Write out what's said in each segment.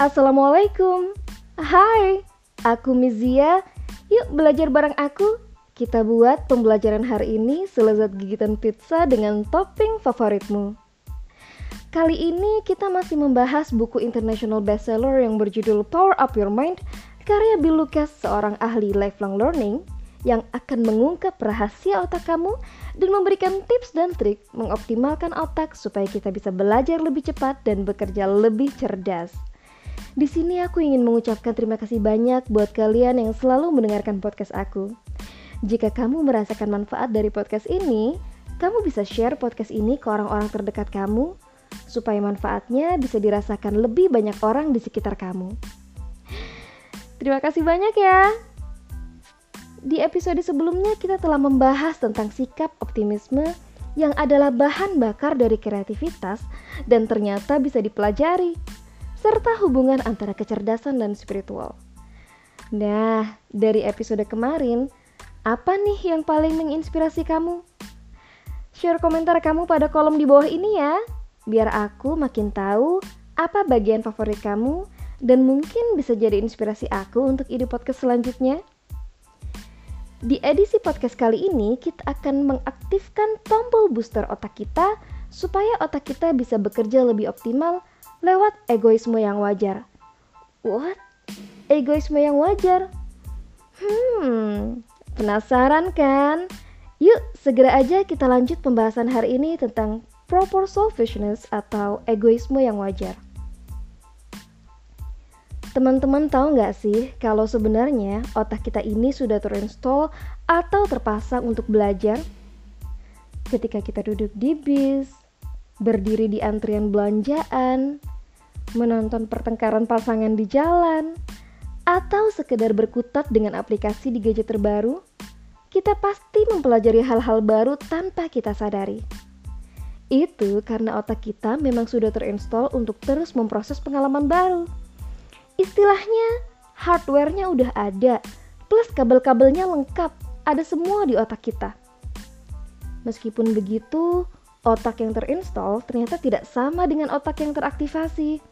Assalamualaikum. Hai, aku Mizia. Yuk belajar bareng aku. Kita buat pembelajaran hari ini selezat gigitan pizza dengan topping favoritmu. Kali ini kita masih membahas buku international bestseller yang berjudul Power Up Your Mind karya Bill Lucas, seorang ahli lifelong learning yang akan mengungkap rahasia otak kamu dan memberikan tips dan trik mengoptimalkan otak supaya kita bisa belajar lebih cepat dan bekerja lebih cerdas. Di sini aku ingin mengucapkan terima kasih banyak buat kalian yang selalu mendengarkan podcast aku. Jika kamu merasakan manfaat dari podcast ini, kamu bisa share podcast ini ke orang-orang terdekat kamu supaya manfaatnya bisa dirasakan lebih banyak orang di sekitar kamu. Terima kasih banyak ya. Di episode sebelumnya kita telah membahas tentang sikap optimisme yang adalah bahan bakar dari kreativitas dan ternyata bisa dipelajari serta hubungan antara kecerdasan dan spiritual. Nah, dari episode kemarin, apa nih yang paling menginspirasi kamu? Share komentar kamu pada kolom di bawah ini ya, biar aku makin tahu apa bagian favorit kamu dan mungkin bisa jadi inspirasi aku untuk ide podcast selanjutnya. Di edisi podcast kali ini, kita akan mengaktifkan tombol booster otak kita supaya otak kita bisa bekerja lebih optimal lewat egoisme yang wajar. What? Egoisme yang wajar? Hmm, penasaran kan? Yuk, segera aja kita lanjut pembahasan hari ini tentang proper selfishness atau egoisme yang wajar. Teman-teman tahu nggak sih kalau sebenarnya otak kita ini sudah terinstall atau terpasang untuk belajar? Ketika kita duduk di bis, berdiri di antrian belanjaan, menonton pertengkaran pasangan di jalan, atau sekedar berkutat dengan aplikasi di gadget terbaru, kita pasti mempelajari hal-hal baru tanpa kita sadari. Itu karena otak kita memang sudah terinstall untuk terus memproses pengalaman baru. Istilahnya, hardware-nya udah ada, plus kabel-kabelnya lengkap, ada semua di otak kita. Meskipun begitu, otak yang terinstall ternyata tidak sama dengan otak yang teraktivasi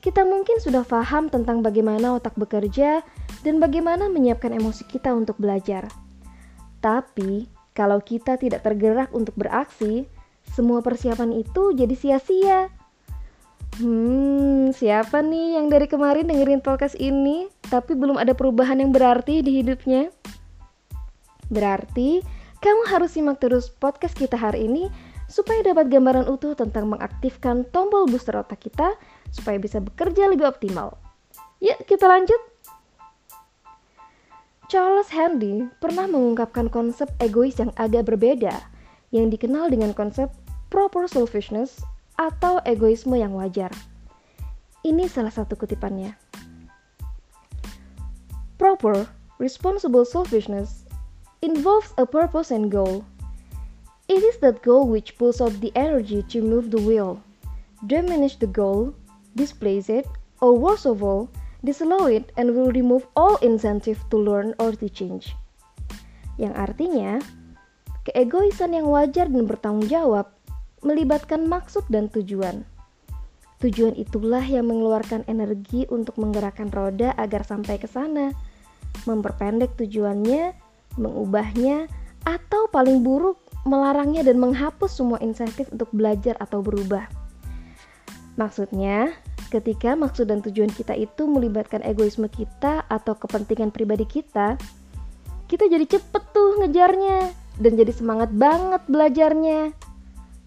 kita mungkin sudah paham tentang bagaimana otak bekerja dan bagaimana menyiapkan emosi kita untuk belajar. Tapi, kalau kita tidak tergerak untuk beraksi, semua persiapan itu jadi sia-sia. Hmm, siapa nih yang dari kemarin dengerin podcast ini tapi belum ada perubahan yang berarti di hidupnya? Berarti kamu harus simak terus podcast kita hari ini supaya dapat gambaran utuh tentang mengaktifkan tombol booster otak kita supaya bisa bekerja lebih optimal. Yuk kita lanjut. Charles Handy pernah mengungkapkan konsep egois yang agak berbeda yang dikenal dengan konsep proper selfishness atau egoisme yang wajar. Ini salah satu kutipannya. Proper, responsible selfishness involves a purpose and goal. It is that goal which pulls out the energy to move the wheel. Diminish the goal displace it, or worst of all, disallow it and will remove all incentive to learn or to change. Yang artinya, keegoisan yang wajar dan bertanggung jawab melibatkan maksud dan tujuan. Tujuan itulah yang mengeluarkan energi untuk menggerakkan roda agar sampai ke sana, memperpendek tujuannya, mengubahnya, atau paling buruk melarangnya dan menghapus semua insentif untuk belajar atau berubah. Maksudnya, ketika maksud dan tujuan kita itu melibatkan egoisme kita atau kepentingan pribadi kita, kita jadi cepet tuh ngejarnya dan jadi semangat banget belajarnya.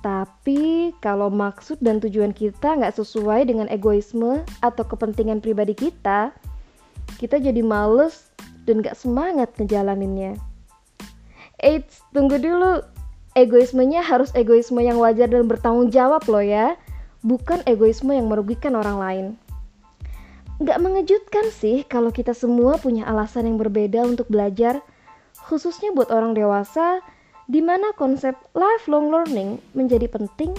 Tapi kalau maksud dan tujuan kita nggak sesuai dengan egoisme atau kepentingan pribadi kita, kita jadi males dan nggak semangat ngejalaninnya. Eits, tunggu dulu. Egoismenya harus egoisme yang wajar dan bertanggung jawab loh ya bukan egoisme yang merugikan orang lain. Gak mengejutkan sih kalau kita semua punya alasan yang berbeda untuk belajar, khususnya buat orang dewasa, di mana konsep lifelong learning menjadi penting.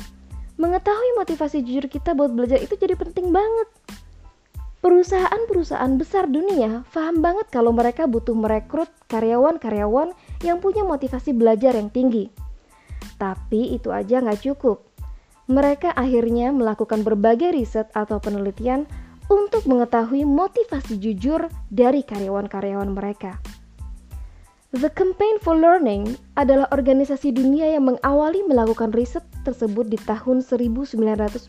Mengetahui motivasi jujur kita buat belajar itu jadi penting banget. Perusahaan-perusahaan besar dunia paham banget kalau mereka butuh merekrut karyawan-karyawan yang punya motivasi belajar yang tinggi. Tapi itu aja nggak cukup mereka akhirnya melakukan berbagai riset atau penelitian untuk mengetahui motivasi jujur dari karyawan-karyawan mereka. The Campaign for Learning adalah organisasi dunia yang mengawali melakukan riset tersebut di tahun 1998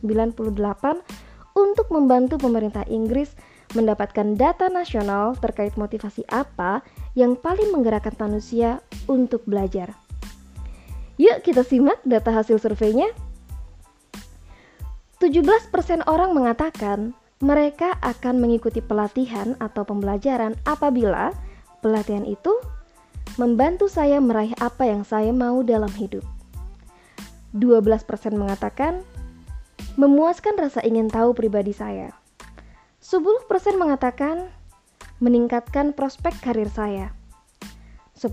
untuk membantu pemerintah Inggris mendapatkan data nasional terkait motivasi apa yang paling menggerakkan manusia untuk belajar. Yuk kita simak data hasil surveinya. 17% orang mengatakan mereka akan mengikuti pelatihan atau pembelajaran apabila pelatihan itu membantu saya meraih apa yang saya mau dalam hidup. 12% mengatakan memuaskan rasa ingin tahu pribadi saya. 10% mengatakan meningkatkan prospek karir saya. 10%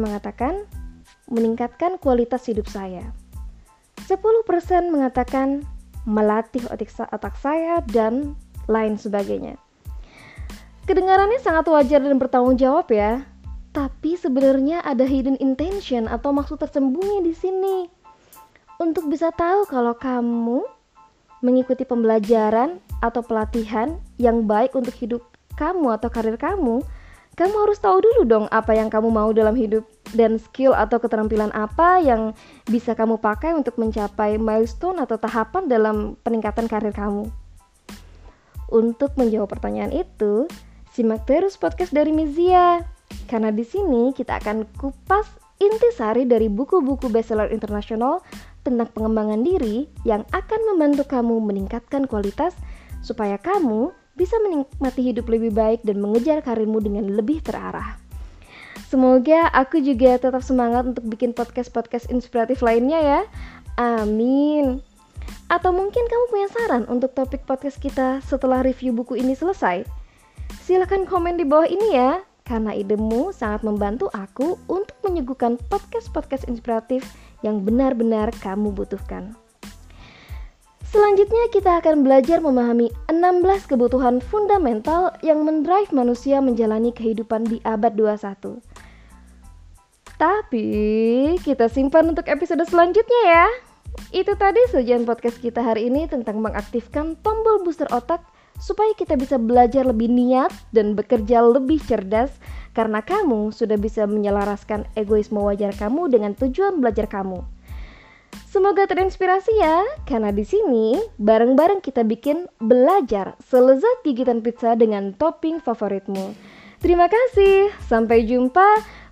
mengatakan meningkatkan kualitas hidup saya. 10% mengatakan melatih otak saya dan lain sebagainya. Kedengarannya sangat wajar dan bertanggung jawab ya. Tapi sebenarnya ada hidden intention atau maksud tersembunyi di sini. Untuk bisa tahu kalau kamu mengikuti pembelajaran atau pelatihan yang baik untuk hidup kamu atau karir kamu, kamu harus tahu dulu dong apa yang kamu mau dalam hidup dan skill atau keterampilan apa yang bisa kamu pakai untuk mencapai milestone atau tahapan dalam peningkatan karir kamu. Untuk menjawab pertanyaan itu, simak terus podcast dari Mizia. Karena di sini kita akan kupas intisari dari buku-buku bestseller internasional tentang pengembangan diri yang akan membantu kamu meningkatkan kualitas supaya kamu bisa menikmati hidup lebih baik dan mengejar karirmu dengan lebih terarah. Semoga aku juga tetap semangat untuk bikin podcast-podcast inspiratif lainnya ya. Amin. Atau mungkin kamu punya saran untuk topik podcast kita setelah review buku ini selesai? Silahkan komen di bawah ini ya karena idemu sangat membantu aku untuk menyuguhkan podcast-podcast inspiratif yang benar-benar kamu butuhkan. Selanjutnya kita akan belajar memahami 16 kebutuhan fundamental yang mendrive manusia menjalani kehidupan di abad 21. Tapi kita simpan untuk episode selanjutnya ya. Itu tadi sajian podcast kita hari ini tentang mengaktifkan tombol booster otak supaya kita bisa belajar lebih niat dan bekerja lebih cerdas karena kamu sudah bisa menyelaraskan egoisme wajar kamu dengan tujuan belajar kamu. Semoga terinspirasi ya, karena di sini bareng-bareng kita bikin belajar selezat gigitan pizza dengan topping favoritmu. Terima kasih, sampai jumpa.